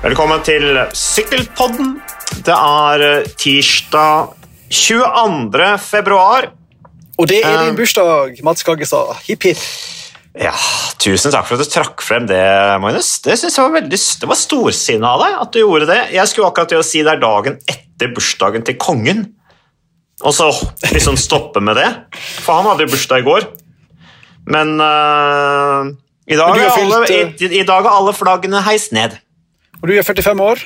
Velkommen til Sykkelpodden. Det er eh, tirsdag 22. februar. Og det er din Um, bursdag, Mats Kaggestad. Hipp hipp. Ja, Tusen takk for at du trakk frem det, Magnus. Det synes jeg var veldig, det var storsinnet av deg at du gjorde det. Jeg skulle akkurat til å si det er dagen etter bursdagen til kongen, og så liksom stoppe med det. For han hadde jo bursdag i går. Men uh, i, dag har alle, i, i dag er alle flaggene heist ned. Og du er 45 år.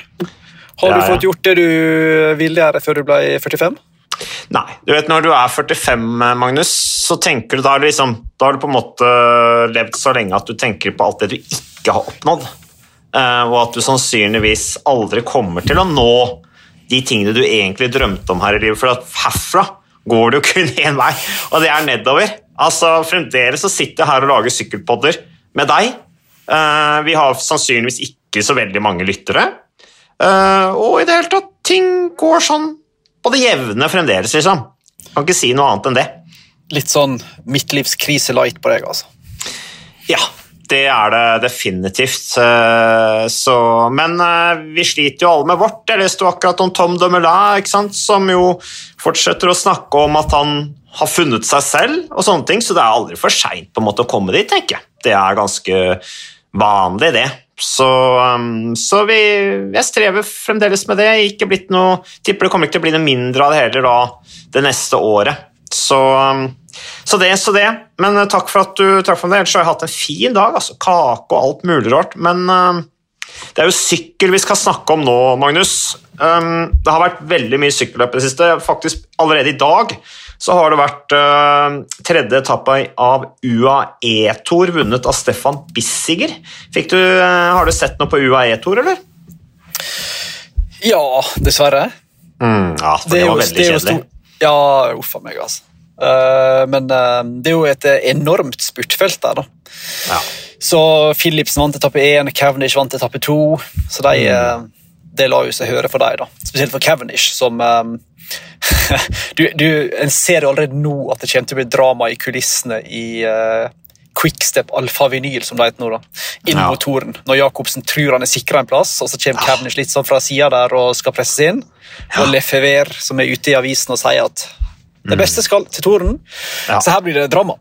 Har Ja, du fått gjort det du ville gjøre før du ble 45? Nei, du vet når du er 45, Magnus, så tenker du da liksom Da har du på en måte levd så lenge at du tenker på alt det du ikke har oppnådd. Eh, og at du sannsynligvis aldri kommer til å nå de tingene du egentlig drømte om her i livet. For herfra går det jo kun én vei, og det er nedover. Altså, Fremdeles så sitter jeg her og lager sykkelpodder med deg. Eh, vi har sannsynligvis ikke så veldig mange lyttere. Eh, og i det hele tatt, ting går sånn på det jevne fremdeles, liksom. Kan ikke si noe annet enn det. Litt sånn midtlivskrise light på deg, altså. Ja, det er det definitivt. Eh, Så, men eh, vi sliter jo alle med vårt. Jeg leste jo akkurat om Tom Dumoulin, som jo fortsetter å snakke om at han har funnet seg selv, og sånne ting, så det er aldri for seint å komme dit, tenker jeg. Det er ganske vanlig, det. Så, um, så vi, jeg strever fremdeles med det. Ikke blitt noe, tipper det kommer ikke til å bli noe mindre av det heller da, det neste året. Så, um, så det, så det. Men uh, takk for at du trakk fram det. Ellers har jeg hatt en fin dag. altså Kake og alt mulig rart. Men uh, det er jo sykkel vi skal snakke om nå, Magnus. Um, det har vært veldig mye sykkelløp i det siste. Faktisk allerede i dag så har det vært uh, tredje etappe av UAE-tour vunnet av Stefan Bissiger. Du, uh, har du sett noe på UAE-tour, eller? Ja, dessverre. Mm, ja, for det, det var veldig det kjedelig. stor- Ja, uff a meg, altså. Uh, men det er jo et enormt spurtfelt der, da. Ja. Så Philipsen vant etappe 1, Cavendish vant etappe 2. Så de, Mm. Det la jo seg høre for dem, da. Spesielt for Cavendish, som eh, du, du, En ser jo allerede nå at det kommer til å bli drama i kulissene i uh, Quickstep Alfa Vinyl, som det heter nå, da. Inn Ja. mot toren. Når Jacobsen tror han er sikra en plass, og så kommer Cavendish litt sånn fra sida der og skal presses inn. Og Lefever, som er ute i avisen og sier at det beste skal til toren. Ja. Så her blir det drama.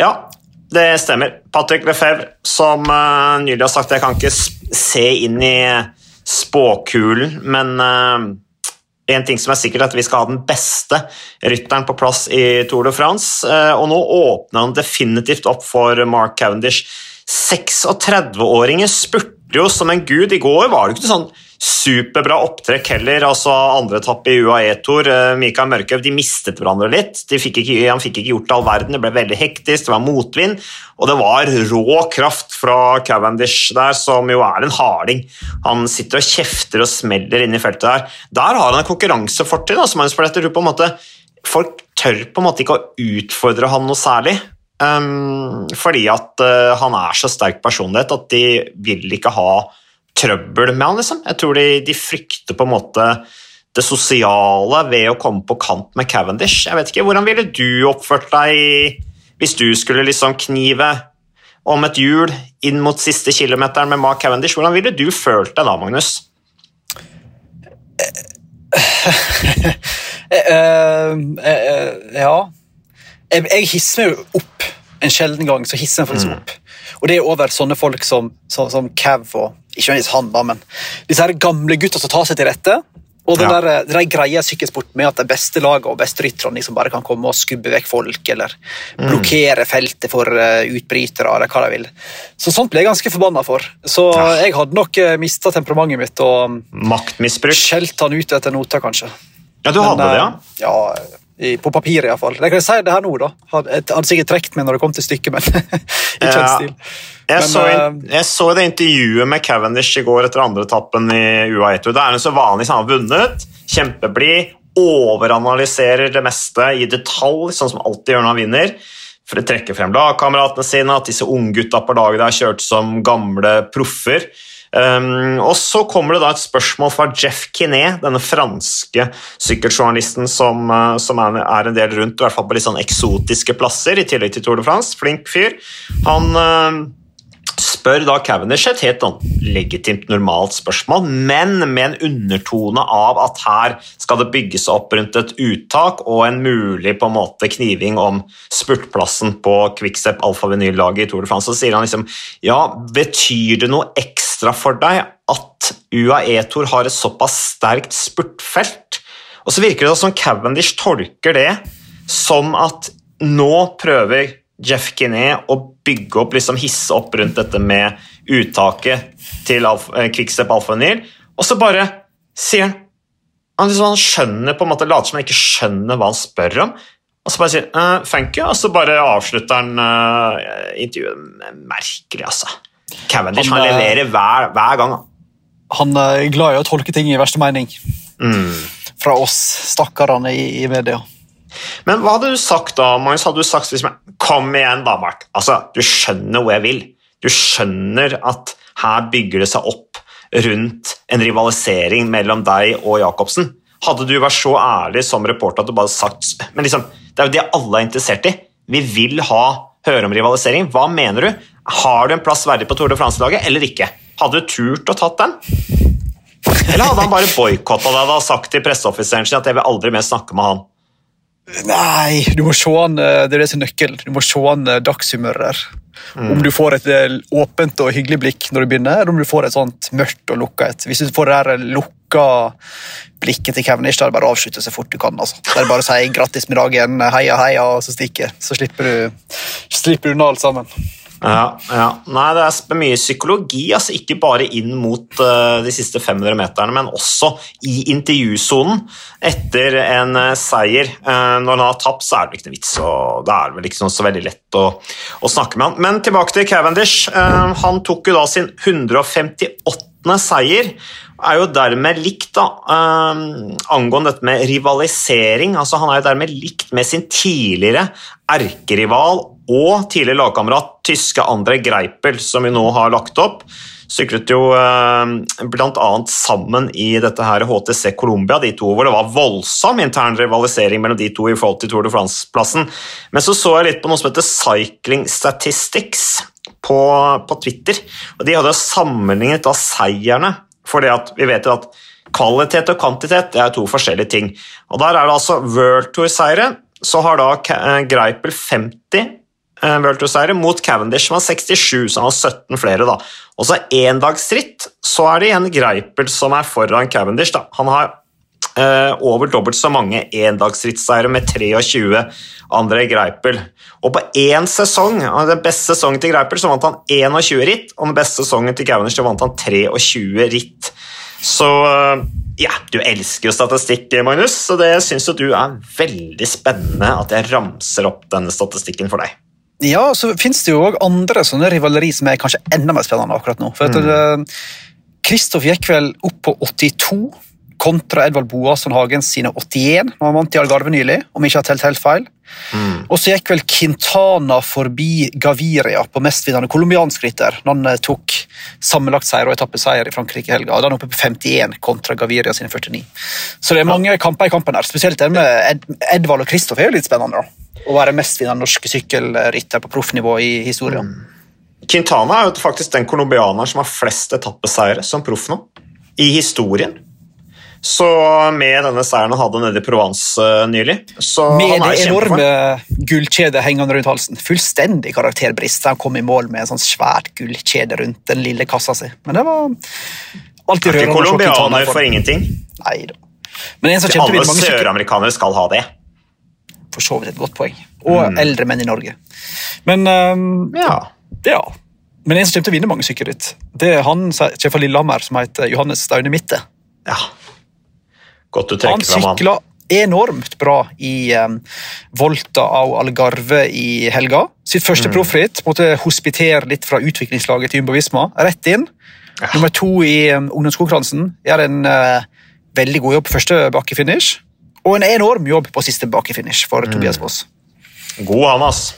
Ja, det stemmer. Patrick Lefebvre, som uh, nylig har sagt Jeg kan ikke se inn i spåkulen, men uh, en ting som er sikkert er at vi skal ha den beste rytteren på plass i Tour de France. eh, og nå åpner han definitivt opp for Mark Cavendish. 36-åringen spurte jo som en gud. I går var det ikke sånn superbra opptrekk heller. altså Andre etappe i UAE-tour. eh, Mikael Mørkøv de mistet hverandre litt. Fikk ikke, han fikk ikke gjort all verden. Det ble veldig hektisk, det var motvind. Og det var rå kraft fra Cavendish der, som jo er en harding. Han sitter og kjefter og smeller inne i feltet der. Der har han en konkurransefortrinn. Altså, folk tør på en måte ikke å utfordre han noe særlig. Um, fordi at uh, han er så sterk personlighet at de vil ikke ha trøbbel med han, liksom. Jeg tror de, de frykter på en måte det sosiale ved å komme på kant med Cavendish. Jeg vet ikke, Hvordan ville du oppført deg hvis du skulle liksom knive om et hjul inn mot siste kilometeren med Mark Cavendish? Hvordan ville du følt deg da, Magnus? Eh, eh, eh, ja jeg, jeg hisser meg jo opp en sjelden gang. så hisser jeg faktisk opp. Og det er over sånne folk som, som, som Cav og Ikke nødvendigvis han, da, men disse her gamle gutta som tar seg til rette. Og den Ja. der, den der greia sykkelsport med at de beste lagene og beste rytterne liksom bare kan komme og skubbe vekk folk, eller blokkere feltet for uh, utbrytere, eller hva de vil. Så sånt ble jeg ganske forbanna for. Så Ja. jeg hadde nok uh, mista temperamentet mitt og Maktmisbruk? skjelt han ut etter nota, kanskje. Ja, du hadde Men, det, ja? eh, Ja, i, på papiret iallfall. Jeg kan si det her nå, da. Hadde, hadde sikkert trukket meg når det kom til stykket, men ikke Ja. en stil. Jeg, Men, så, eh, jeg så det intervjuet med Cavendish i går etter andre etappen i UAE-tour. Da er jo så vanlig han har vunnet, kjempeblid, overanalyserer det meste i detalj, sånn som alltid gjør når han vinner. For å trekke frem lagkameratene sine, at disse unggutta på laget der har kjørt som gamle proffer. Um, og så kommer det da et spørsmål fra Jeff Kinney, denne franske sykkeljournalisten som, uh, som er en del rundt, i hvert fall på litt sånn eksotiske plasser, i tillegg til Tour de France. Flink fyr. Han uh, spør da Cavendish et helt legitimt, normalt spørsmål, men med en undertone av at her skal det bygges opp rundt et uttak og en mulig på en måte kniving om spurtplassen på Quickstep alfa-vinyl-laget i Tour de France. Så sier han liksom ja, betyr det noe ekstra for deg at UAE Tour har et såpass sterkt spurtfelt? Og så virker det som Cavendish tolker det som at nå prøver Jeff Kinney og bygge opp, liksom hisse opp rundt dette med uttaket til eh, Quickstep Alpha-vinyl, og så bare sier han han, liksom, han skjønner på en måte, later som han ikke skjønner hva han spør om, og så bare sier uh, 'thank you', og så bare avslutter han uh, intervjuet. Merkelig, altså. Cavendish han, han leverer hver, hver gang. Han er glad i å tolke ting i verste mening. Mm. Fra oss stakkarene i, i media. Men hva hadde du sagt da, Magnus? Hadde du sagt liksom, Kom igjen, da, Mark. Altså, du skjønner hvor jeg vil. Du skjønner at her bygger det seg opp rundt en rivalisering mellom deg og Jacobsen. Hadde du vært så ærlig som reporter at du bare sagt Men liksom, det er jo det alle er interessert i. Vi vil ha, høre om rivalisering. Hva mener du? Har du en plass verdig på Tour de France-laget eller ikke? Hadde du turt å tatt den? Eller hadde han bare boikotta deg og sagt til presseoffiseren sin at jeg vil aldri mer snakke med han? Nei, du må se an, eh, det er det som er nøkkelen. Du må se an eh, dagshumøret. Mm. Om du får et eh, åpent og hyggelig blikk når du begynner, eller om du får et sånt mørkt og lukka et. Hvis du får det der lukka blikket til Cavendish, da er det bare å avslutte så fort du kan. Altså. Det er bare å si 'grattis med dagen', 'heia, heia', og så stikker Så slipper du, slipper du unna alt sammen. Ja, ja. Nei, det er mye psykologi, altså ikke bare inn mot uh, de siste 500 meterne, men også i intervjusonen etter en uh, seier. Uh, når han har tapt, så er det ikke noe vits, og det er vel ikke så veldig lett å, å, snakke med han. Men tilbake til Cavendish. han tok jo da sin 158. seier er jo dermed likt da, angående dette med rivalisering. altså Han er jo dermed likt med sin tidligere erkerival og tidligere lagkamerat tyske André Greipel, som vi nå har lagt opp. Syklet jo eh, bl.a. sammen i dette her HTC Colombia, de to, hvor det var voldsom intern rivalisering mellom de to i forhold til Tour de France-plassen. Men så så jeg litt på noe som heter Cycling Statistics på, på Twitter. og De hadde sammenlignet da seierne, for vi vet jo at kvalitet og kvantitet det er to forskjellige ting. Og Der er det altså World Tour-seire. Så har da eh, Greipel 50 Eh, World Tour seiere mot Cavendish, som har 67, så han har 17 flere. da. Og så endagsritt så er det igjen Greipel som er foran Cavendish. da. Han har eh, over dobbelt så mange endagsrittseiere med 23 andre Greipel. Og på én sesong, den beste sesongen til Greipel, så vant han 21 ritt, og den beste sesongen til Cavendish så vant han 23 ritt. Så eh, ja, du elsker jo statistikk, Magnus, så det syns jo du er veldig spennende at jeg ramser opp denne statistikken for deg. Ja, så finnes det jo òg andre sånne rivaleri som er kanskje enda mer spennende akkurat nå. For mm. Kristoff gikk vel opp på 82 kontra Edvald Boasson Hagens sine 81 når han vant i Algarve nylig, om ikke har telt helt feil. Mm. Og så gikk vel Quintana forbi Gaviria på mestvinnende colombiansk rytter når han eh, tok sammenlagt seier og etappeseier i Frankrike i helga. Da er han oppe på 51 kontra Gaviria sine 49. Så det er mange kamper i kampen her. Spesielt det med Ed Edvald og Kristoff er jo litt spennende. da å være mestvinnende norske sykkelrytter på proffnivå i historien. Mm. Quintana er jo faktisk den colombianeren som har flest etappeseiere som proff nå, i historien. Så med denne seieren han hadde nede i Provence uh, nylig så Med det enorme gullkjedet hengende rundt halsen. Fullstendig karakterbrist. Han kom i mål med en sånn svært gullkjede rundt den lille kassa si. Men det var alltid rørende. Er ikke colombianer for ingenting? Nei da. Alle søramerikanere skal ha det for så vidt et godt poeng. Og mm. eldre menn i Norge. Men um, ja. ja. Men en som kommer til å vinne mange sykkelritt, det er han kommer fra Lillehammer som heter Johannes Staune Mitte. Ja. Godt du trekker fram han. Sykla enormt bra i um, Volta av Algarve i helga. Sitt første mm. proffritt. Måtte hospitere litt fra utviklingslaget til Jumbovisma. Rett inn. Ja. Nummer to i um, ungdomskonkurransen. Gjør en uh, veldig god jobb på første bakkefinish. Og en enorm jobb på siste bakkefinish for mm. Tobias Foss. God han, ass.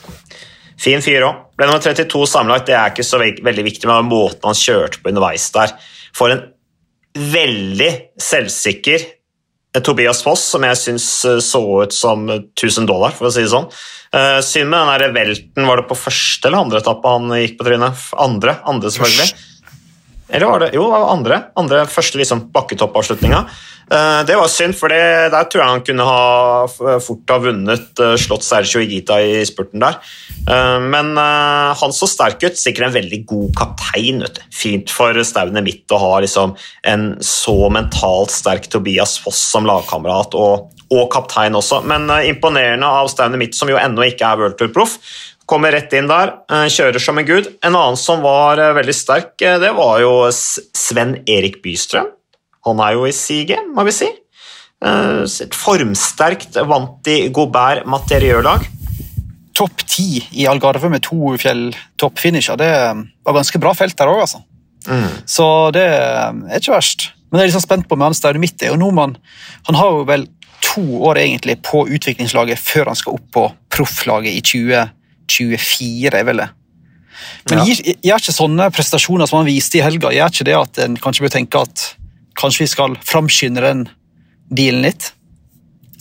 Fin fyr òg. Ble nummer 32 sammenlagt. Det er ikke så veldig viktig, med måten han kjørte på underveis der. For en veldig selvsikker Tobias Foss, som jeg syns så ut som 1000 dollar, for å si det sånn. Uh, synd med den der velten, var det på første eller andre etappe han gikk på trynet? Andre, andre selvfølgelig. Eller var det Jo, det var andre. andre første liksom, bakketoppavslutninga. Uh, det var synd, for der tror jeg han kunne ha fort ha vunnet, uh, slått Sergio Igita i spurten der. Uh, men han så sterk ut. Sikkert en veldig god kaptein. Fint for staunet mitt å ha liksom, en så mentalt sterk Tobias Foss som lagkamerat og, og, kaptein også. Men imponerende av staunet mitt, som jo ennå ikke er World Tour-proff. Kommer rett inn der, kjører som en gud. En annen som var veldig sterk, det var jo Sven Erik Bystrøm. Han er jo i siget, må vi si. Et formsterkt Vanti Gobert materiørlag. Topp ti i Algarve med to fjelltoppfinisher. Det var ganske bra felt der òg, altså. Mm. Så det er ikke verst. Men jeg er liksom spent på med han Staune Midt. Han har jo vel to år egentlig på utviklingslaget før han skal opp på profflaget i 2020. 24, er vel det. Men ja. gjør, gjør ikke sånne prestasjoner som han viste i helga, gjør ikke det at en kanskje bør tenke at kanskje vi skal framskynde den dealen litt?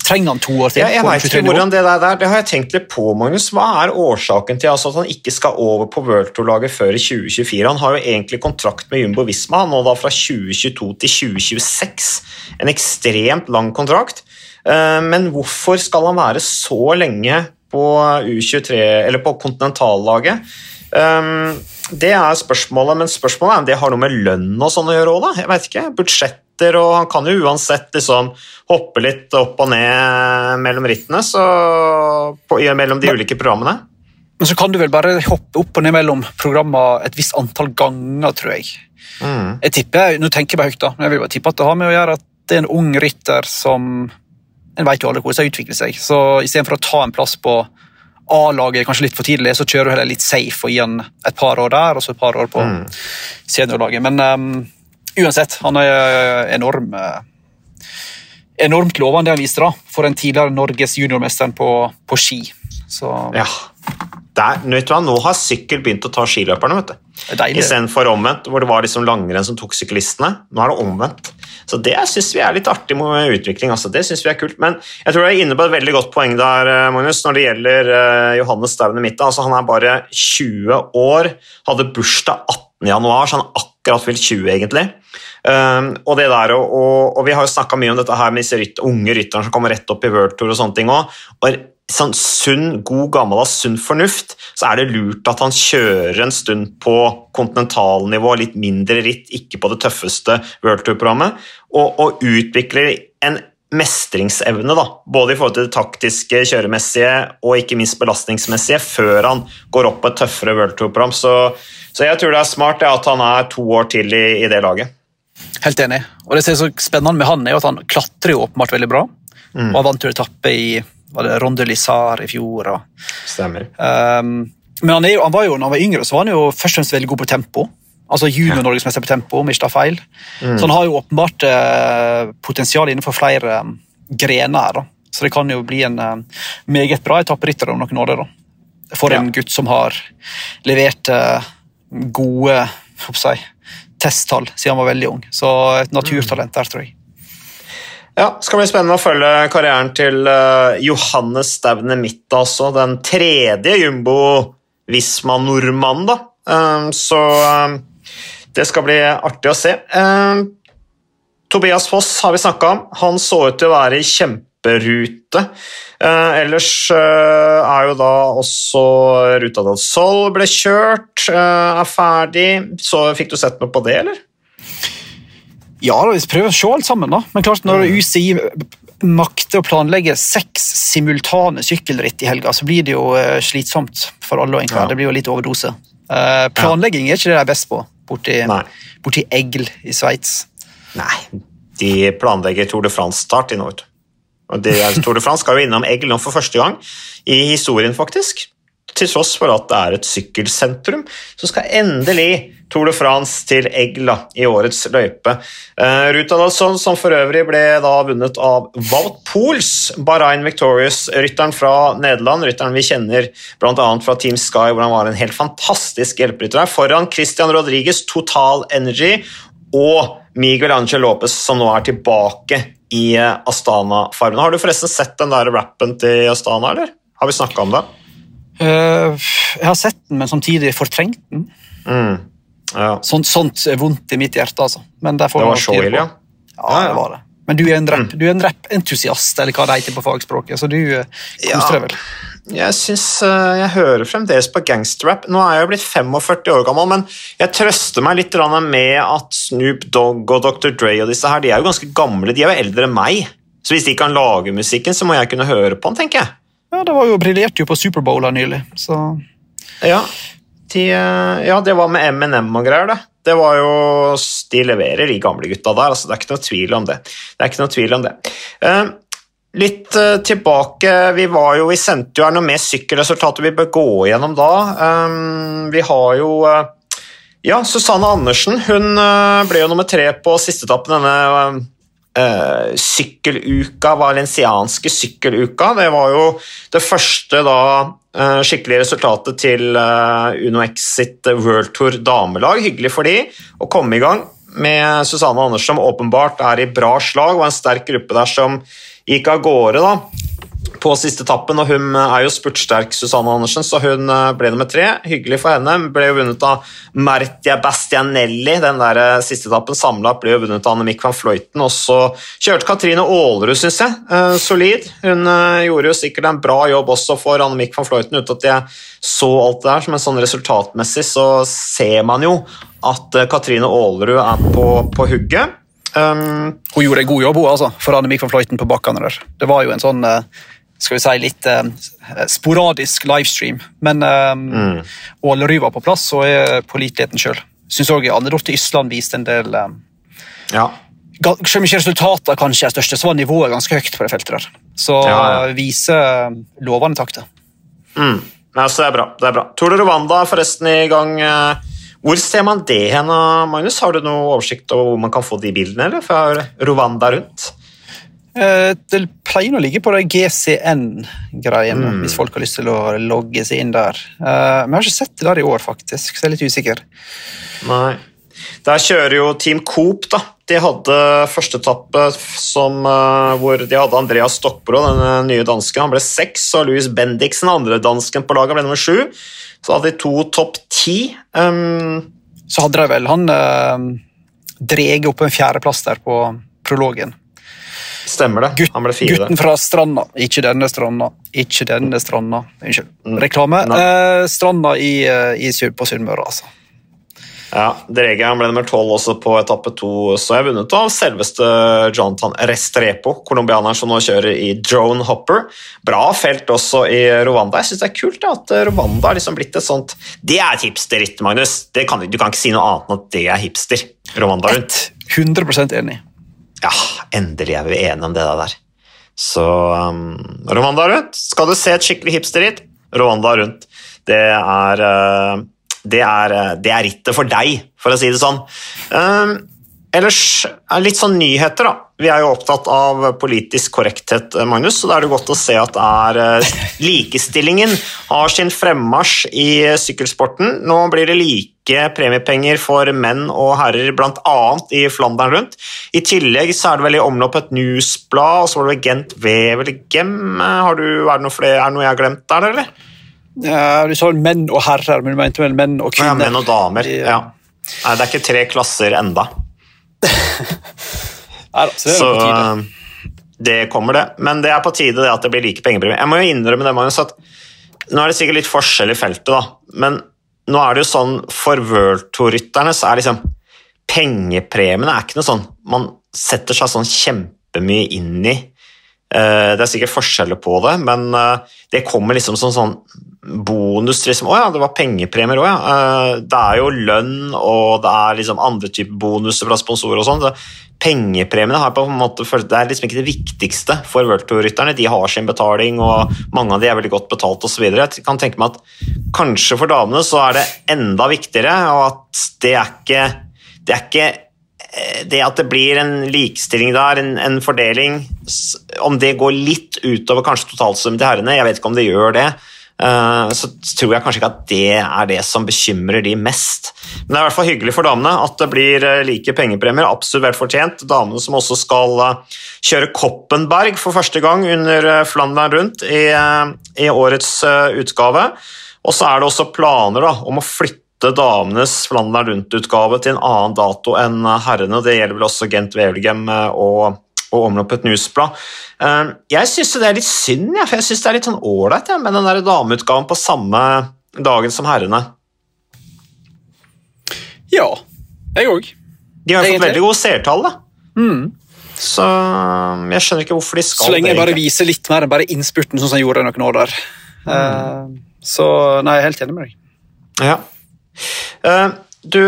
Trenger han to år til? Ja, jeg vet ikke hvordan Det der, det har jeg tenkt litt på, Magnus. Hva er årsaken til altså, at han ikke skal over på World Tour-laget før i 2024? Han har jo egentlig kontrakt med Jumbo Visma nå da fra 2022 til 2026. En ekstremt lang kontrakt. Eh, men hvorfor skal han være så lenge på U23, eller på kontinentallaget. Um, det er spørsmålet, men spørsmålet er om det har noe med lønn og sånn å gjøre òg. Jeg vet ikke. Budsjetter, og han kan jo uansett liksom hoppe litt opp og ned mellom rittene, så på, mellom de ulike programmene. Men så kan du vel bare hoppe opp og ned mellom programmer et visst antall ganger, tror jeg. Mm. Jeg tipper, Nå tenker jeg bare høyt, da, men jeg vil bare tippe at det har med å gjøre at det er en ung rytter som en vet jo alle hvordan det utvikler seg. Så istedenfor å ta en plass på A-laget kanskje litt for tidlig, så kjører du heller litt safe og gir han et par år der og så et par år på mm. seniorlaget. Men um, uansett, han er enorm uh, enormt lovende han viste da, for den tidligere Norges juniormesteren på, på ski. Så... Ja. Der, vet du hva, Nå har sykkel begynt å ta skiløperne. vet du. Istedenfor omvendt, hvor det var liksom langrenn som tok syklistene. Nå er det omvendt. Så det syns vi er litt artig med utvikling. Altså. Det synes vi er kult. Men jeg tror du er inne på et veldig godt poeng der, eh, Magnus, når det gjelder uh, Johannes Staune Mitte. Altså, han er bare 20 år, hadde bursdag 18. januar, så han er akkurat fylt 20, egentlig. Um, og, der, og, og, og, vi har jo snakka mye om dette her med disse rytter, unge rytterne som kommer rett opp i World Tour og sånne ting òg sånn sunn, god, gammeldags sunn fornuft, så er det lurt at han kjører en stund på kontinentalnivå, litt mindre ritt, ikke på det tøffeste World Tour-programmet, og, og, utvikler en mestringsevne, da, både i forhold til det taktiske, kjøremessige og ikke minst belastningsmessige, før han går opp på et tøffere World Tour-program. Så, så, jeg tror det er smart det at han er to år til i, i det laget. Helt enig. Og det som er så spennende med han, er at han klatrer jo åpenbart veldig bra. Mm. Og har vant til å i var det Ronde Lizar i fjor. Og, Stemmer. Um, men han, jo, han, var jo, når han var yngre, så var han jo først og fremst veldig god på tempo. Altså junior-norgesmester på tempo, om ikke tar feil. Mm. Så han har jo åpenbart uh, potensial innenfor flere um, grener. Da. Så det kan jo bli en uh, meget bra etapperytter om noen år. Da. For ja. en gutt som har levert uh, gode jeg, testtall siden han var veldig ung. Så et naturtalent der, tror jeg. Ja, det skal bli spennende å følge karrieren til uh, Johannes Staune Midt, altså. Den tredje Jumbo Visma-nordmannen, da. Um, så um, det skal bli artig å se. Tobias Foss har vi snakka om. Han så ut til å være i kjemperute. Ellers er jo da også Ruta del Sol ble kjørt, er ferdig. Så fikk du sett noe på det, eller? Ja, vi prøver å se alt sammen, da. Men klart, når UCI makter å planlegge seks simultane sykkelritt i helga, så blir det jo uh, slitsomt for alle. egentlig. Ja. Det blir jo litt overdose. Uh, planlegging er ikke det de er best på borti, borti Egl i Sveits. Nei, de planlegger Tour de France-start i nord. Og det, Tour de France skal jo innom Egl nå for første gang i historien, faktisk til tross for at det er et sykkelsentrum, så skal endelig Tour de France til Egla i årets løype. Uh, Ruta Dalson, som for øvrig ble da vunnet av Wout Pools, Bahrain Victorious-rytteren fra Nederland, rytteren vi kjenner bl.a. fra Team Sky, hvor han var en helt fantastisk hjelperytter foran Christian Rodriguez, Total Energy og Miguel Angel Lopez, som nå er tilbake i Astana-fargene. Har du forresten sett den der rappen til Astana, eller? Har vi snakka om det? Uh, jeg har sett den, men samtidig fortrengt den. Mm. Ja. Sånt, sånt, er vondt i mitt hjerte, altså. det var så ille, ja. Ja, det var det. Men du er en rap, mm. du er en rappentusiast, eller hva det heter på fagspråket, så du uh, koser deg vel? Jeg syns uh, jeg hører fremdeles på gangsterrap. Nå er jeg jo blitt 45 år gammel, men jeg trøster meg litt med at Snoop Dogg og Dr. Dre og disse her, de er jo ganske gamle. De er jo eldre enn meg. Så hvis de kan lage musikken, så må jeg kunne høre på den, tenker jeg. Ja, det var jo briljerte jo på Superbowl nylig, så ja, de, eh, ja, det var med M&M og greier, det. Det var jo De leverer, de gamle gutta der. altså Det er ikke noe tvil om det. Det er ikke noe tvil om det. Uh, litt uh, tilbake Vi var jo, vi sendte jo her noe med sykkelresultater vi bør gå igjennom da. Vi har jo Ja, Susanne Andersen hun ble jo nummer tre på sisteetappen denne uh, sykkeluka, valensianske sykkeluka. Det var jo det første da uh, skikkelige resultatet til uh, Uno X sitt World Tour damelag. Hyggelig for de å komme i gang med Susanne Andersen, som åpenbart er i bra slag, og en sterk gruppe der som gikk av gårde. da på siste etappen, og hun er jo spurtsterk, Susanne Andersen, så hun eh, ble nummer tre. Hyggelig for henne. Ble jo vunnet av Mertia Bastianelli. Den der eh, siste etappen samla ble jo vunnet av Annemiek van Fløyten. Og så kjørte Katrine Aalerud, syns jeg. Eh, solid. Hun gjorde jo sikkert en bra jobb også for Annemiek van Fløyten, uten at jeg så alt det der. Men sånn resultatmessig så ser man jo at Katrine Aalerud er på, på hugget. Um, hun gjorde en god jobb hun, altså, for Annemiek van Fløyten på bakkene der. Det var jo en sånn skal vi si, litt eh, sporadisk livestream. Men eh, mm. Ålerud var på plass og er påliteligheten sjøl. Syns òg Anne Dorthe Ysland viste en del eh, ja. Selv om ikke resultatene kanskje er største, så var nivået ganske høyt på det feltet. der. Så ja, ja. viser eh, lovende takter. Mm. Ja, så det er bra. det er bra. Tour de Rwanda er forresten i gang. Eh, hvor ser man det hen, Magnus? Har du noe oversikt over hvor man kan få de bildene eller, fra Rwanda rundt? Eh, det pleier å ligge på de GCN-greien, mm. hvis folk har lyst til å logge seg inn der. Eh, men jeg har ikke sett det der i år, faktisk, så jeg er litt usikker. Nei. Der kjører jo Team Coop, da. De hadde første etappe eh, hvor de hadde Andreas Stokkbro, den nye dansken. Han ble seks, og Louis Bendiksen, andre dansken på laget, ble nummer sju. Så hadde de to topp ti. Um... så hadde de vel han uh, dreget opp en fjerdeplass der på prologen. Stemmer det. Gutt, han ble fire. Gutten fra Stranda. Ikke denne stranda. Ikke denne stranda. Unnskyld. Reklame. Eh, stranda i, i i, på Sunnmøre, altså. Ja, Drege ble nummer tolv også på etappe to, så jeg vunnet av selveste Jonathan Restrepo, colombianeren som nå kjører i drone hopper. Bra felt også i Rwanda. Jeg syns det er kult at Rwanda har liksom blitt et sånt Det er et hipsterritt, Magnus. Kan, du kan ikke si noe annet enn at det er hipster. Rwanda rundt. 100% enig. Endelig er vi enige om det der. Så um, Rwanda rundt. Skal du se et skikkelig hipsterritt? Rwanda rundt. Det er, uh, det, er, uh, det er rittet for deg, for å si det sånn. Um, ellers er litt sånn nyheter, da. Vi er jo opptatt av politisk korrekthet, Magnus, så da er det godt å se at er, uh, likestillingen har sin fremmarsj i sykkelsporten. Nå blir det like premiepenger for menn og herrer, bl.a. i Flandern rundt. I tillegg så er det vel i omlopp et newsblad, og så var det Gent Wevelgem. Har du, er, det noe flere, er det noe jeg har glemt der, eller? Ja, du sa menn og herrer, men du mente vel menn og kvinner? Ja, menn og damer, ja. Nei, det er ikke tre klasser enda. Nei så det. Eh, det kommer, det. Men det er på tide det at det blir like pengepremie. Jeg må jo innrømme det, Magnus, at nå er det sikkert litt forskjell i feltet, da. men nå er det jo sånn for World Tour-rytterne så er liksom Pengepremiene er ikke noe sånn man setter seg sånn kjempemye inn i. Eh, det er sikkert forskjeller på det, men eh, det kommer liksom som sånn bonus. Liksom. Å ja, det var pengepremier òg, ja. Eh, det er jo lønn, og det er liksom andre typer bonuser fra sponsorer og sånn. Pengepremiene har på en måte, det er liksom ikke det viktigste for World Tour-rytterne. De har sin betaling, og mange av de er veldig godt betalt osv. Jeg kan tenke meg at kanskje for damene så er det enda viktigere, og at det er ikke, det er ikke eh, det at det blir en likestilling der, en, en, fordeling Om det går litt utover kanskje totalsummen til herrene, jeg vet ikke om det gjør det, så tror jeg kanskje ikke at det er det som bekymrer de mest. Men det er i hvert fall hyggelig for damene at det blir eh, like pengepremier. Absolutt vel fortjent. Damene som også skal eh, kjøre Koppenberg for første gang under Flandern rundt i, i årets utgave. Og så er det også planer da, om å flytte damenes Flandern rundt-utgave til en annen dato enn herrene. Det gjelder vel også Gent Wevelgem og og omloppet newsblad. Eh, jeg syns det er litt synd, ja, for jeg syns det er litt sånn ålreit med den der dameutgaven på samme dagen som herrene. Ja, jeg òg. De har fått veldig gode seertall, da. Mm. Så um, jeg skjønner ikke hvorfor de skal det. Så lenge jeg bare viser litt mer enn bare innspurten, sånn som jeg gjorde noen år der. Mm. Uh, så nei, jeg er helt enig med deg. Ja. Uh, du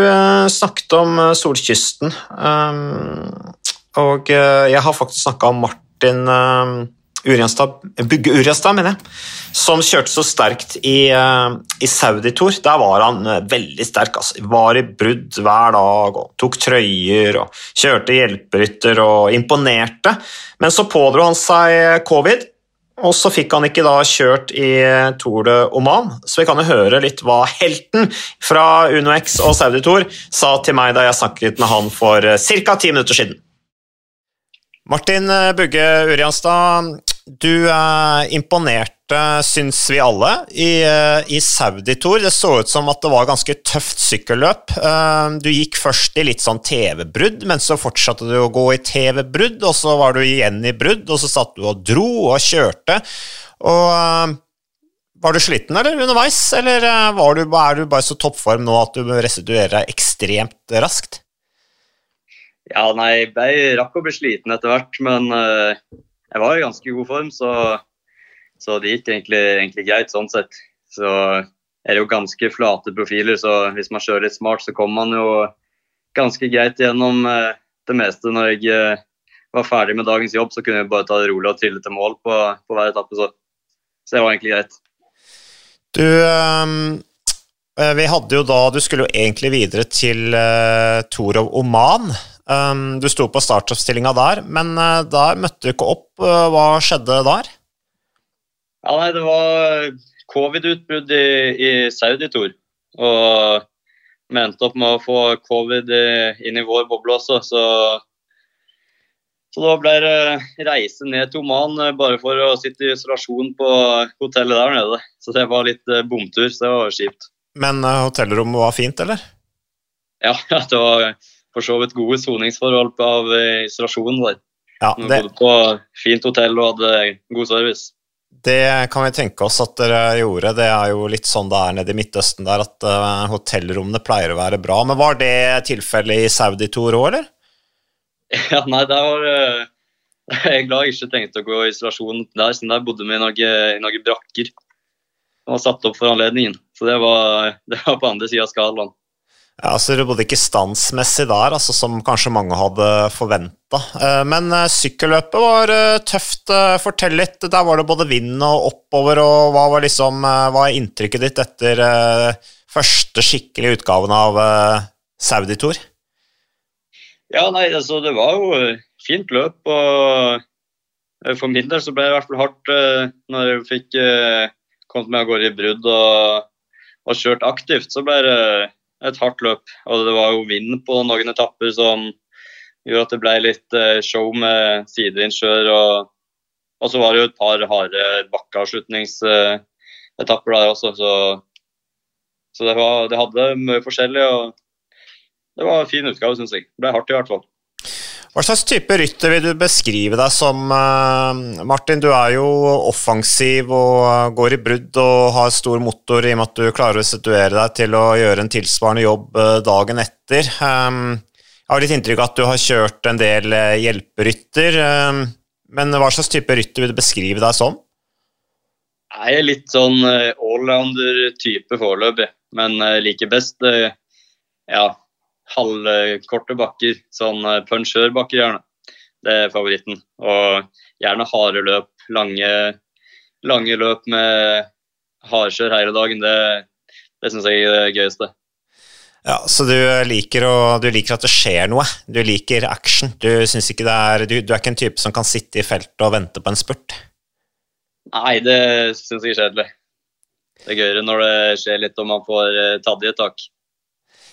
snakket om Solkysten. Um, og eh, jeg har faktisk snakka om Martin uh, Urianstad, Bugge Urianstad, mener jeg, som kjørte så sterkt i, uh, i Saudi-Tour. Der var han veldig sterk. Altså. Var i brudd hver dag og tok trøyer og kjørte hjelperytter og imponerte. Men så pådro han seg covid, og så fikk han ikke da kjørt i Tour de Oman. Så vi kan jo høre litt hva helten fra UnoX og Saudi-Tour sa til meg da jeg snakket med han for ca. ti minutter siden. Martin eh, Bugge Urianstad, du eh, imponerte, syns vi alle, i, eh, i Saudi-Tour. Det så ut som at det var ganske tøft sykkelløp. Du gikk først i litt sånn TV-brudd, men så fortsatte du å gå i TV-brudd, og så var du igjen i brudd, og så satt du og dro og kjørte. Og var du sliten eller underveis, eller du, er du bare så toppform nå at du restituerer deg ekstremt raskt? Ja, nei, jeg rakk å bli sliten etter hvert, men uh, jeg var i ganske god form, så, så det gikk egentlig, egentlig, greit sånn sett. Så er det jo ganske flate profiler, så hvis man kjører litt smart, så kommer man jo ganske greit gjennom uh, det meste. Når jeg uh, var ferdig med dagens jobb, så kunne jeg bare ta det rolig og trille til mål på, på hver etappe, så, så det var egentlig greit. Du, um, vi hadde jo da Du skulle jo egentlig videre til uh, Torov Oman. Um, du sto på startoppstillinga der, men uh, der møtte du ikke opp. Uh, hva skjedde der? Ja, nei, Det var covid-utbrudd i, i Saudi-tor. Og vi endte opp med å få covid inn i vår boble også, så så da ble det reise ned til Oman uh, bare for å sitte i isolasjon på hotellet der nede. Så det var litt bomtur, så det var kjipt. Men hotellrommet var fint, eller? Ja, det var for så vidt gode soningsforhold av isolasjonen isolasjon der. Ja, det... Bodde på fint hotell og hadde god service. Det kan vi tenke oss at dere gjorde. Det er jo litt sånn det er nede i Midtøsten der, at uh, hotellrommene pleier å være bra. Men var det tilfellet i Saudi-Tour òg, eller? Ja, nei, der var uh, Jeg er glad jeg ikke tenkte å gå i isolasjon der, siden der bodde vi i noen, i noen brakker. Og satt opp for anledningen. Så det var, det var på andre sida av skalaen. Ja, så det bodde ikke standsmessig der, altså, som kanskje mange hadde forventa. Eh, men eh, sykkelløpet var eh, tøft. Fortell litt. Der var det både vind og oppover, og hva var, liksom, hva er inntrykket ditt etter første skikkelige utgaven av Saudi-tour? Ja, nei, altså det var jo fint løp, og for min del så ble det i hvert fall hardt når jeg fikk kommet meg av gårde i brudd og, og kjørt aktivt. Så ble det et hardt løp. Og det var jo vind på noen etapper som gjorde at det ble litt eh, show med sidevindskjør. Og, og så var det jo et par harde bakkeavslutningsetapper der også, så, så det, var, det, hadde mye forskjellig. og Det var en fin utgave, syns jeg. Det ble hardt i hvert fall. Hva slags type rytter vil du beskrive deg som, eh, Martin? Du er jo offensiv og går i brudd og har stor motor i og med at du klarer å situere deg til å gjøre en tilsvarende jobb eh, dagen etter. Jeg har litt inntrykk av at du har kjørt en del eh, hjelperytter, men hva slags type rytter vil du beskrive deg som? Jeg er litt sånn allrounder-type foreløpig, men liker best ja, halvkorte bakker. Sånn eh, punsjørbakker, gjerne. Det er favoritten. Og gjerne harde løp. Lange, lange løp med hardkjør hele dagen. Det, det syns jeg er det gøyeste. Ja, Så du liker, å, du liker, at det skjer noe? Du liker action? Du, ikke er, du, du er ikke en type som kan sitte i feltet og vente på en spurt? Nei, det syns jeg er kjedelig. det er gøyere når det skjer litt og man får uh, tatt i et tak.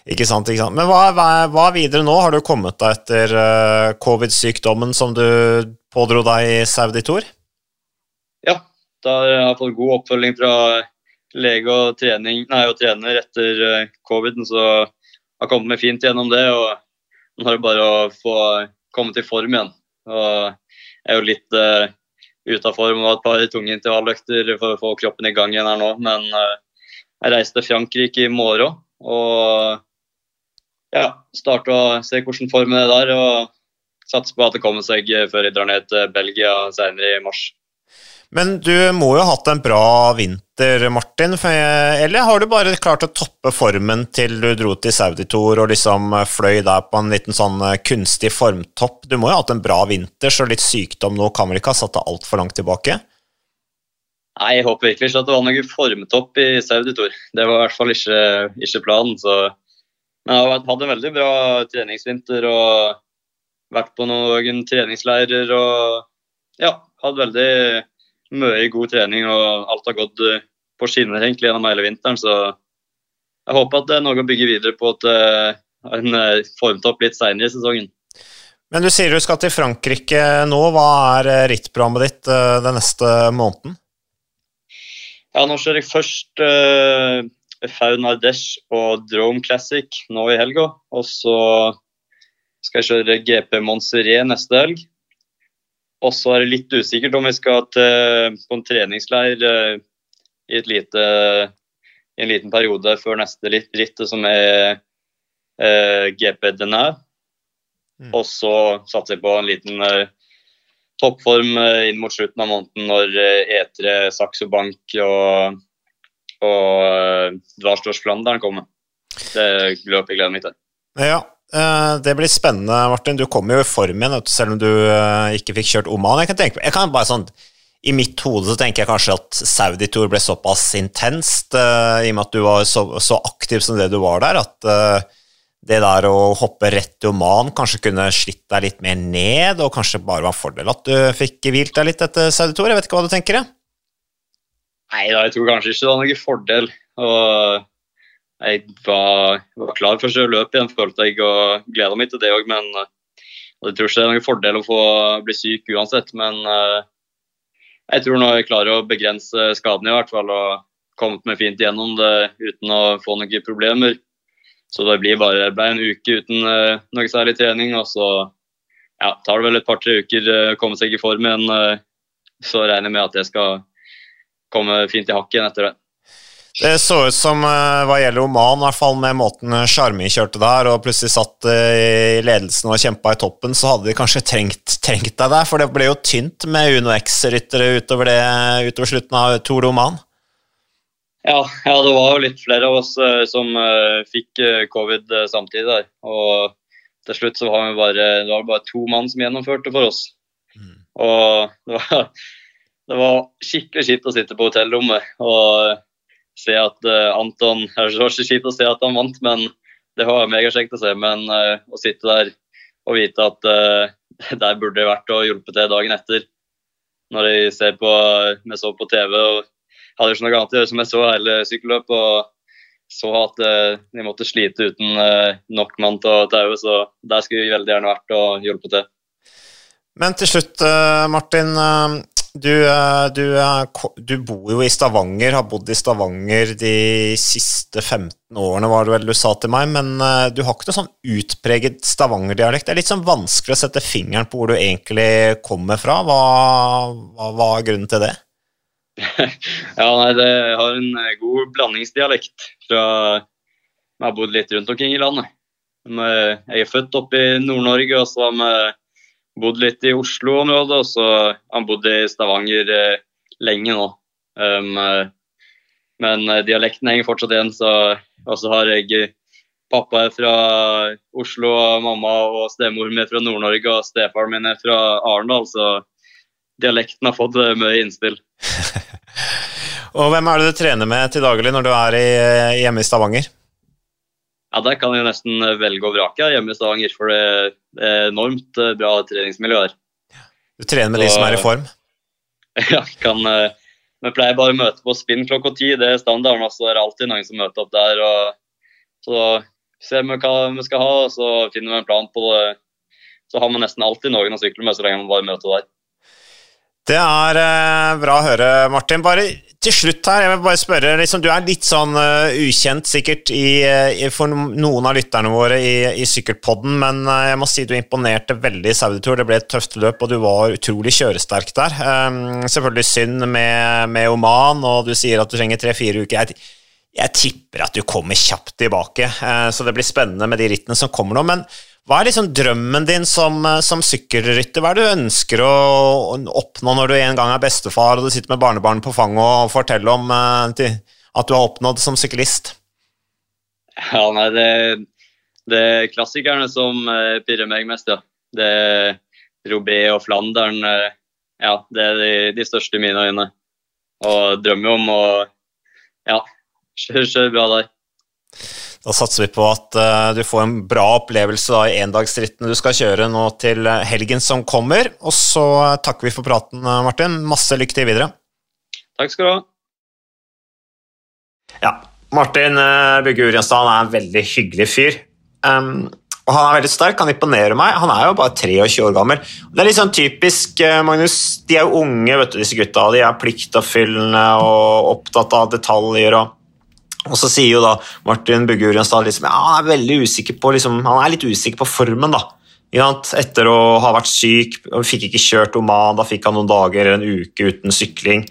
Ikke sant, ikke sant. Men hva, hva, hva videre nå? Har du kommet deg etter uh, covid-sykdommen som du pådro deg i Saudi Tour? Ja, da har jeg fått god oppfølging fra lege og, trening, nei, og trener etter uh, coviden, så jeg har kommet meg fint gjennom det. og Nå er det bare å få komme til form igjen. Og jeg er jo litt uh, ute av form og har et par tunge intervalløkter for å få kroppen i gang igjen her nå. Men uh, jeg reiser til Frankrike i morgen og ja, starte å se hvordan formen er der. Og satse på at det kommer seg før jeg drar ned til Belgia senere i mars. Men du må jo ha hatt en bra vinter, Martin. Eller har du bare klart å toppe formen til du dro til Saudi Tour og liksom fløy der på en liten sånn eh, kunstig formtopp? Du må jo ha hatt en bra vinter, så litt sykdom nå kan vel ikke ha satt deg altfor langt tilbake? Nei, jeg håper virkelig ikke at det var noen formtopp i Saudi Tour. Det var i hvert fall ikke, ikke planen. Så. Men jeg har hatt en veldig bra treningsvinter og vært på noen treningsleirer og ja, hatt veldig mye god trening, og alt har gått eh, på skinner egentlig gjennom hele vinteren. Så jeg håper at det er noe å bygge videre på til eh, en formet formtopp litt senere i sesongen. Men du sier du skal til Frankrike nå. Hva er rittprogrammet ditt den neste måneden? Ja, nå kjører jeg først uh, Faun og Drome Classic nå i helga. Og så skal jeg kjøre GP Montserrat neste helg. Og så er det litt usikkert om vi skal til, på en treningsleir uh, i, lite, i, en liten periode før neste ritt, som er eh, GP Denau. Mm. Og så satser jeg på en liten eh, toppform inn mot slutten av måneden når E3, Saxo Bank og, og Dvarstors Flandern kommer. Det løpet jeg gleder meg til. Ja, Eh, det blir spennende, Martin. Du kommer jo i form igjen, selv om du eh, ikke fikk kjørt Oman. Jeg kan tenke, jeg kan bare sånn, I mitt hode så tenker jeg kanskje at Saudi-tour ble såpass intenst, i og med at du var så, så, aktiv som det du var der, at det der å hoppe rett til Oman kanskje kunne slitt deg litt mer ned, og kanskje bare var en fordel at du fikk hvilt deg litt etter Saudi-tour. Jeg vet ikke hva du tenker? Jeg? Nei da, jeg tror kanskje ikke det var noen fordel. Og jeg var, var klar for å løpe igjen, følte jeg, og gleda meg til det òg. Men uh, jeg tror ikke det er noen fordel å få bli syk uansett. Men uh, jeg tror nå jeg klarer å begrense skadene i hvert fall, og kommet meg fint gjennom det uten å få noen problemer. Så det blir bare ble en uke uten uh, noe særlig trening. Og så ja, tar det vel et par-tre uker å komme seg i form igjen. så regner jeg med at jeg skal komme fint i hakk igjen etter det. Det så ut som, eh, hva gjelder Oman, i hvert fall med måten Sjarmi kjørte der, og plutselig satt eh, i ledelsen og kjempa i toppen, så hadde de kanskje trengt, trengt deg der, for det ble jo tynt med Uno X-ryttere utover, utover, slutten av Tour de Oman. Ja, ja, det var jo litt flere av oss uh, som uh, fikk uh, covid samtidig der. Og til slutt så var vi bare, det var bare to mann som gjennomførte for oss. Mm. Og det var, det var skikkelig kjipt å sitte på hotellrommet. og se at uh, Anton Det var ikke kjipt å se at han vant, men det var megakjekt å se. Men uh, å sitte der og vite at der burde det vært å hjelpe til dagen etter. Når jeg på, jeg så på TV og hadde ikke noe annet å gjøre som jeg så hele sykkelløpet. og så at de måtte slite uten nok mann til å taue, så der skulle vi veldig gjerne vært og hjulpet til. Men til slutt, Martin. Du, eh, du, eh, du, bor jo i Stavanger, har bodd i Stavanger de siste 15 årene, var det vel du sa til meg, men eh, du har ikke noe sånn utpreget Stavanger-dialekt. Det er litt sånn vanskelig å sette fingeren på hvor du egentlig kommer fra. Hva, hva, hva er grunnen til det? ja, nei, det, har en god blandingsdialekt fra Jeg har bodd litt rundt omkring i landet. Jeg er født oppe i Nord-Norge, og så har vi bodd litt i Oslo-området, og så han bodde i Stavanger eh, lenge nå. Um, eh, men eh, dialekten henger fortsatt igjen, så og så har jeg pappa er fra Oslo, mamma og stemor mi fra Nord-Norge, og stefaren min er fra Arendal, så dialekten har fått mye innspill. og hvem er det du trener med til daglig når du er i, hjemme i Stavanger? Ja, Der kan jeg nesten velge og vrake hjemme i Stavanger, for det er enormt bra treningsmiljø her. Du trener med Så, de som er i form? Ja, kan, vi pleier bare å møte på spinn klokka ti. Det er standarden. altså så er det alltid noen som møter opp der. og Så ser vi hva vi skal ha, og så finner vi en plan på det. Så har vi nesten alltid noen å sykle med, så lenge vi bare møter der. Det er uh, bra å høre, Martin. Bare til slutt her, jeg vil bare spørre, liksom, Du er litt sånn uh, ukjent sikkert i, i, for noen av lytterne våre i, i sykkelpodden, men uh, jeg må si du imponerte veldig i Sauditur. Det ble et tøft løp, og du var utrolig kjøresterk der. Um, selvfølgelig synd med, med, Oman, og du sier at du trenger tre-fire uker. Jeg, jeg, tipper at du kommer kjapt tilbake, så det blir spennende med de rittene som kommer nå. men hva er liksom drømmen din som, eh, som sykkelrytter? Hva er det du ønsker å oppnå når du en gang er bestefar og du sitter med barnebarn på fanget og forteller om uh, at du har oppnådd som syklist? Ja, nei, det, det er klassikerne som uh, pirrer meg mest, ja. Det er Robé og Flandern. Ja, det er de, de største i mine øyne. Og drømmer om å ja, kjøre, kjøre bra der. Da satser vi på at uh, du får en bra opplevelse da, i endagsrittene du skal kjøre nå til eh, helgen som kommer. Og så uh, takker vi for praten, Martin. Masse lykke til videre. Takk skal du ha. Ja, Martin uh, Bugge Urienstad er en veldig hyggelig fyr. Um, og Han er veldig sterk, han imponerer meg. Han er jo bare 23 år gammel. Det er litt sånn typisk, Magnus. De er jo unge, vet du, disse gutta. De er pliktoppfyllende og opptatt av detaljer. og og så sier jo da Martin Bugge Urenstad liksom, ja, han er veldig usikker på liksom, han er litt usikker på formen. da. Etter å ha vært syk, fikk ikke kjørt Oman, da fikk han noen dager eller en uke uten sykling.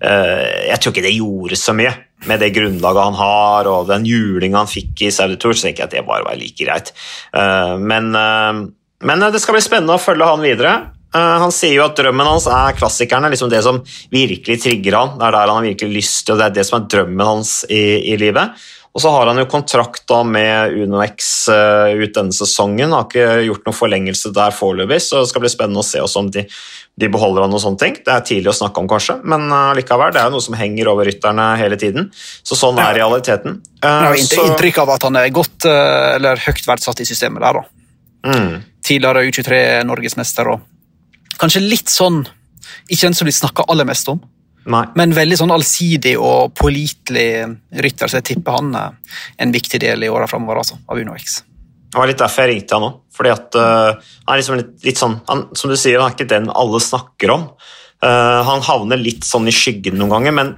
Eh, jeg tror ikke det gjorde så mye med det grunnlaget han har og den julinga han fikk i Saudi Tour, så tenker jeg at det bare var like greit. Eh, men, eh, men det skal bli spennende å følge han videre. Eh, han sier jo at drømmen hans er klassikerne, liksom det som virkelig trigger han. Det er der han har virkelig lyst til, og det er det som er drømmen hans i, i livet. Og så har han jo kontrakt da med UnoX uh, ut denne sesongen. Har ikke gjort noen forlengelse der foreløpig, så det skal bli spennende å se også om de, de beholder han og sånne ting. Det er tidlig å snakke om, kanskje, men uh, likevel, det er jo noe som henger over rytterne hele tiden. Så sånn er realiteten. Jeg har så... inntrykk av at han er godt, eller høyt verdsatt i systemet der, da. Mm. Tidligere U23-norgesmester og kanskje litt sånn Ikke den som de snakker aller mest om, Nei. men veldig sånn allsidig og pålitelig rytter, så jeg tipper han er en viktig del i åra framover altså, av UnoX. Det var litt derfor jeg ringte han òg. Fordi at uh, han er liksom litt, litt sånn han, Som du sier, han er ikke den alle snakker om. Uh, han havner litt sånn i skyggen noen ganger, men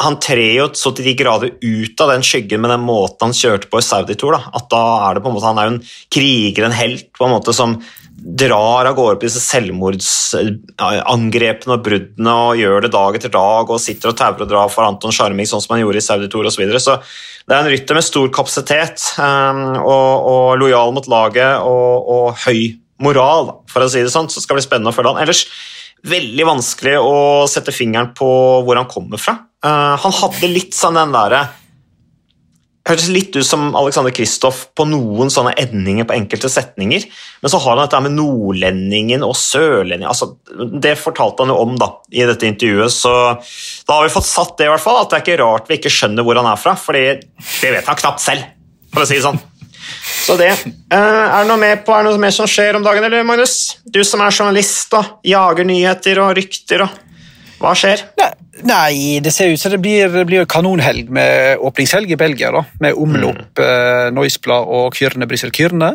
han trer jo så til de grader ut av den skyggen med den måten han kjørte på i Saudi Tour. Da. At da er det på en måte, Han er jo en kriger, en helt, på en måte som drar av gårde på disse selvmordsangrepene og bruddene og gjør det dag etter dag og sitter og tauer og drar for Anton Scharming, sånn som han gjorde i Saudi Tour osv. Så, videre. så det er en rytter med stor kapasitet um, og, og, lojal mot laget og, og, høy moral, for å si det sånn. Så skal det bli spennende å følge han. Ellers veldig vanskelig å sette fingeren på hvor han kommer fra. Uh, han hadde litt sånn den derre hørtes litt ut som Alexander Kristoff på noen sånne endinger på enkelte setninger. Men så har han dette med nordlendingen og sørlendingen altså, Det fortalte han jo om da, i dette intervjuet, så da har vi fått satt det, i hvert fall. At det er ikke rart vi ikke skjønner hvor han er fra, for det vet han knapt selv, for å si det sånn. Så det. Eh, er det noe mer på, er det noe mer som skjer om dagen, eller Magnus? Du som er journalist og jager nyheter og rykter og Hva skjer? Nei. Nei, det ser ut som det blir, det blir kanonhelg med åpningshelg i Belgia. da, Med omlopp, mm. eh, Noisblad og Kyrne Brussel Kyrne.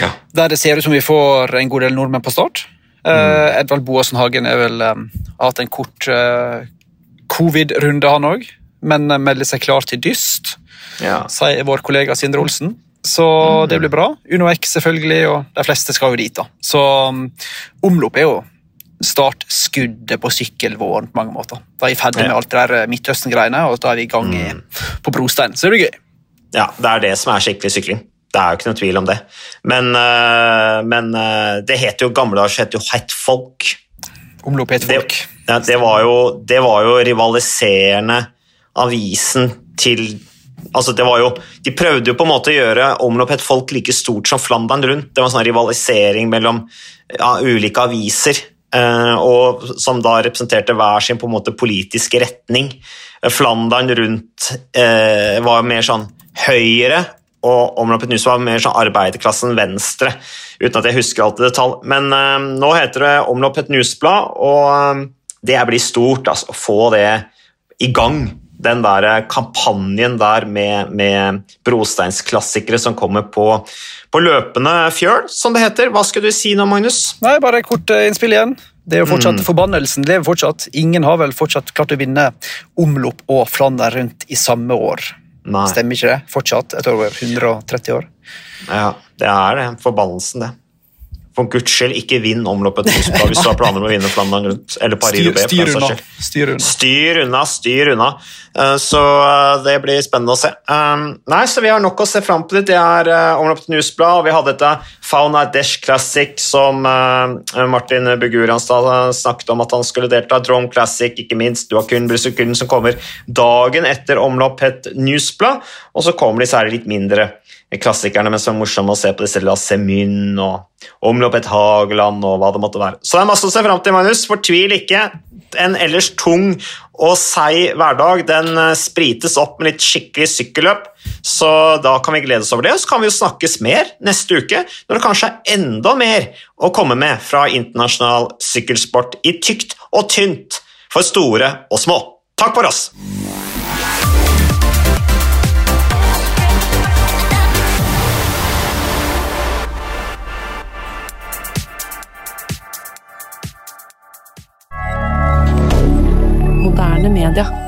Ja. Der det ser ut som vi får en god del nordmenn på start. Eh, mm. Eh, Edvald Boasen Hagen har vel um, hatt en kort uh, covid-runde, han òg. Men eh, melder seg klar til dyst, ja. sier vår kollega Sindre Olsen. Så mm. det blir bra. UnoX selvfølgelig, og de fleste skal jo dit. da. Så um, omlopp er jo startskuddet på sykkelvåren på mange måter. Da er vi ferdig med alt det der eh, Midtøsten-greiene, og da er vi i gang mm. på brostein. Så det blir gøy. Ja, det er det som er skikkelig sykling. Det er jo ikke noe tvil om det. Men, uh, men uh, det het jo gamle dager het jo Het Folk. Omlopp het Folk. Det, ja, det, var jo, det var jo rivaliserende avisen til Altså, det var jo, de prøvde jo på en måte å gjøre Omlopp het Folk like stort som Flandern rundt. Det var en sånn rivalisering mellom ja, ulike aviser. Eh, og som da representerte hver sin på en måte politiske retning. Flandern rundt eh, var mer sånn høyre, og Omloppet News var mer sånn arbeiderklassen venstre, uten at jeg husker alt i detalj. Men eh, nå heter det Omloppet Newsblad, og det blir stort, altså, å få det i gang. Den der kampanjen der med, med brosteinsklassikere som kommer på, på løpende fjøl, som det heter. Hva skulle du si nå, Magnus? Nei, bare kort eh, innspill igjen. Det er jo fortsatt, Forbannelsen lever fortsatt. Ingen har vel fortsatt klart å vinne omlopp og Flandern rundt i samme år. Nei. Stemmer ikke det? Fortsatt etter over 130 år. Ja, det er det. Forbannelsen, det. For guds skyld, ikke vinn omloppet Mospa hvis du har planer om å vinne Flandern rundt. Eller Paris Styr, styr unna. Styr unna. Styr unna, styr unna. Eh, Så eh, det blir spennende å se. Um, Nei, så Vi har nok å se fram til. Det er uh, omloppet Newsblad, og vi hadde dette Fauna Desh Classic som eh, Martin Buguransdal eh, snakket om at han skulle delta. Drone Classic, ikke minst. Du har kun Brusukun som kommer dagen etter omloppet Newsblad. Og så kommer de særlig litt mindre klassikerne, men som er morsomme å se på disse La Semyn og Omloppet Hageland og hva det måtte være. Så det er masse å se fram til, Magnus. Fortvil ikke. En ellers tung og seig hverdag den eh, sprites opp med litt skikkelig sykkelløp. Så da kan vi glede oss over det. Og så kan vi jo snakkes mer neste uke, når det kanskje er enda mer å komme med fra internasjonal sykkelsport i tykt og tynt for store og små. Takk for oss! Moderne media.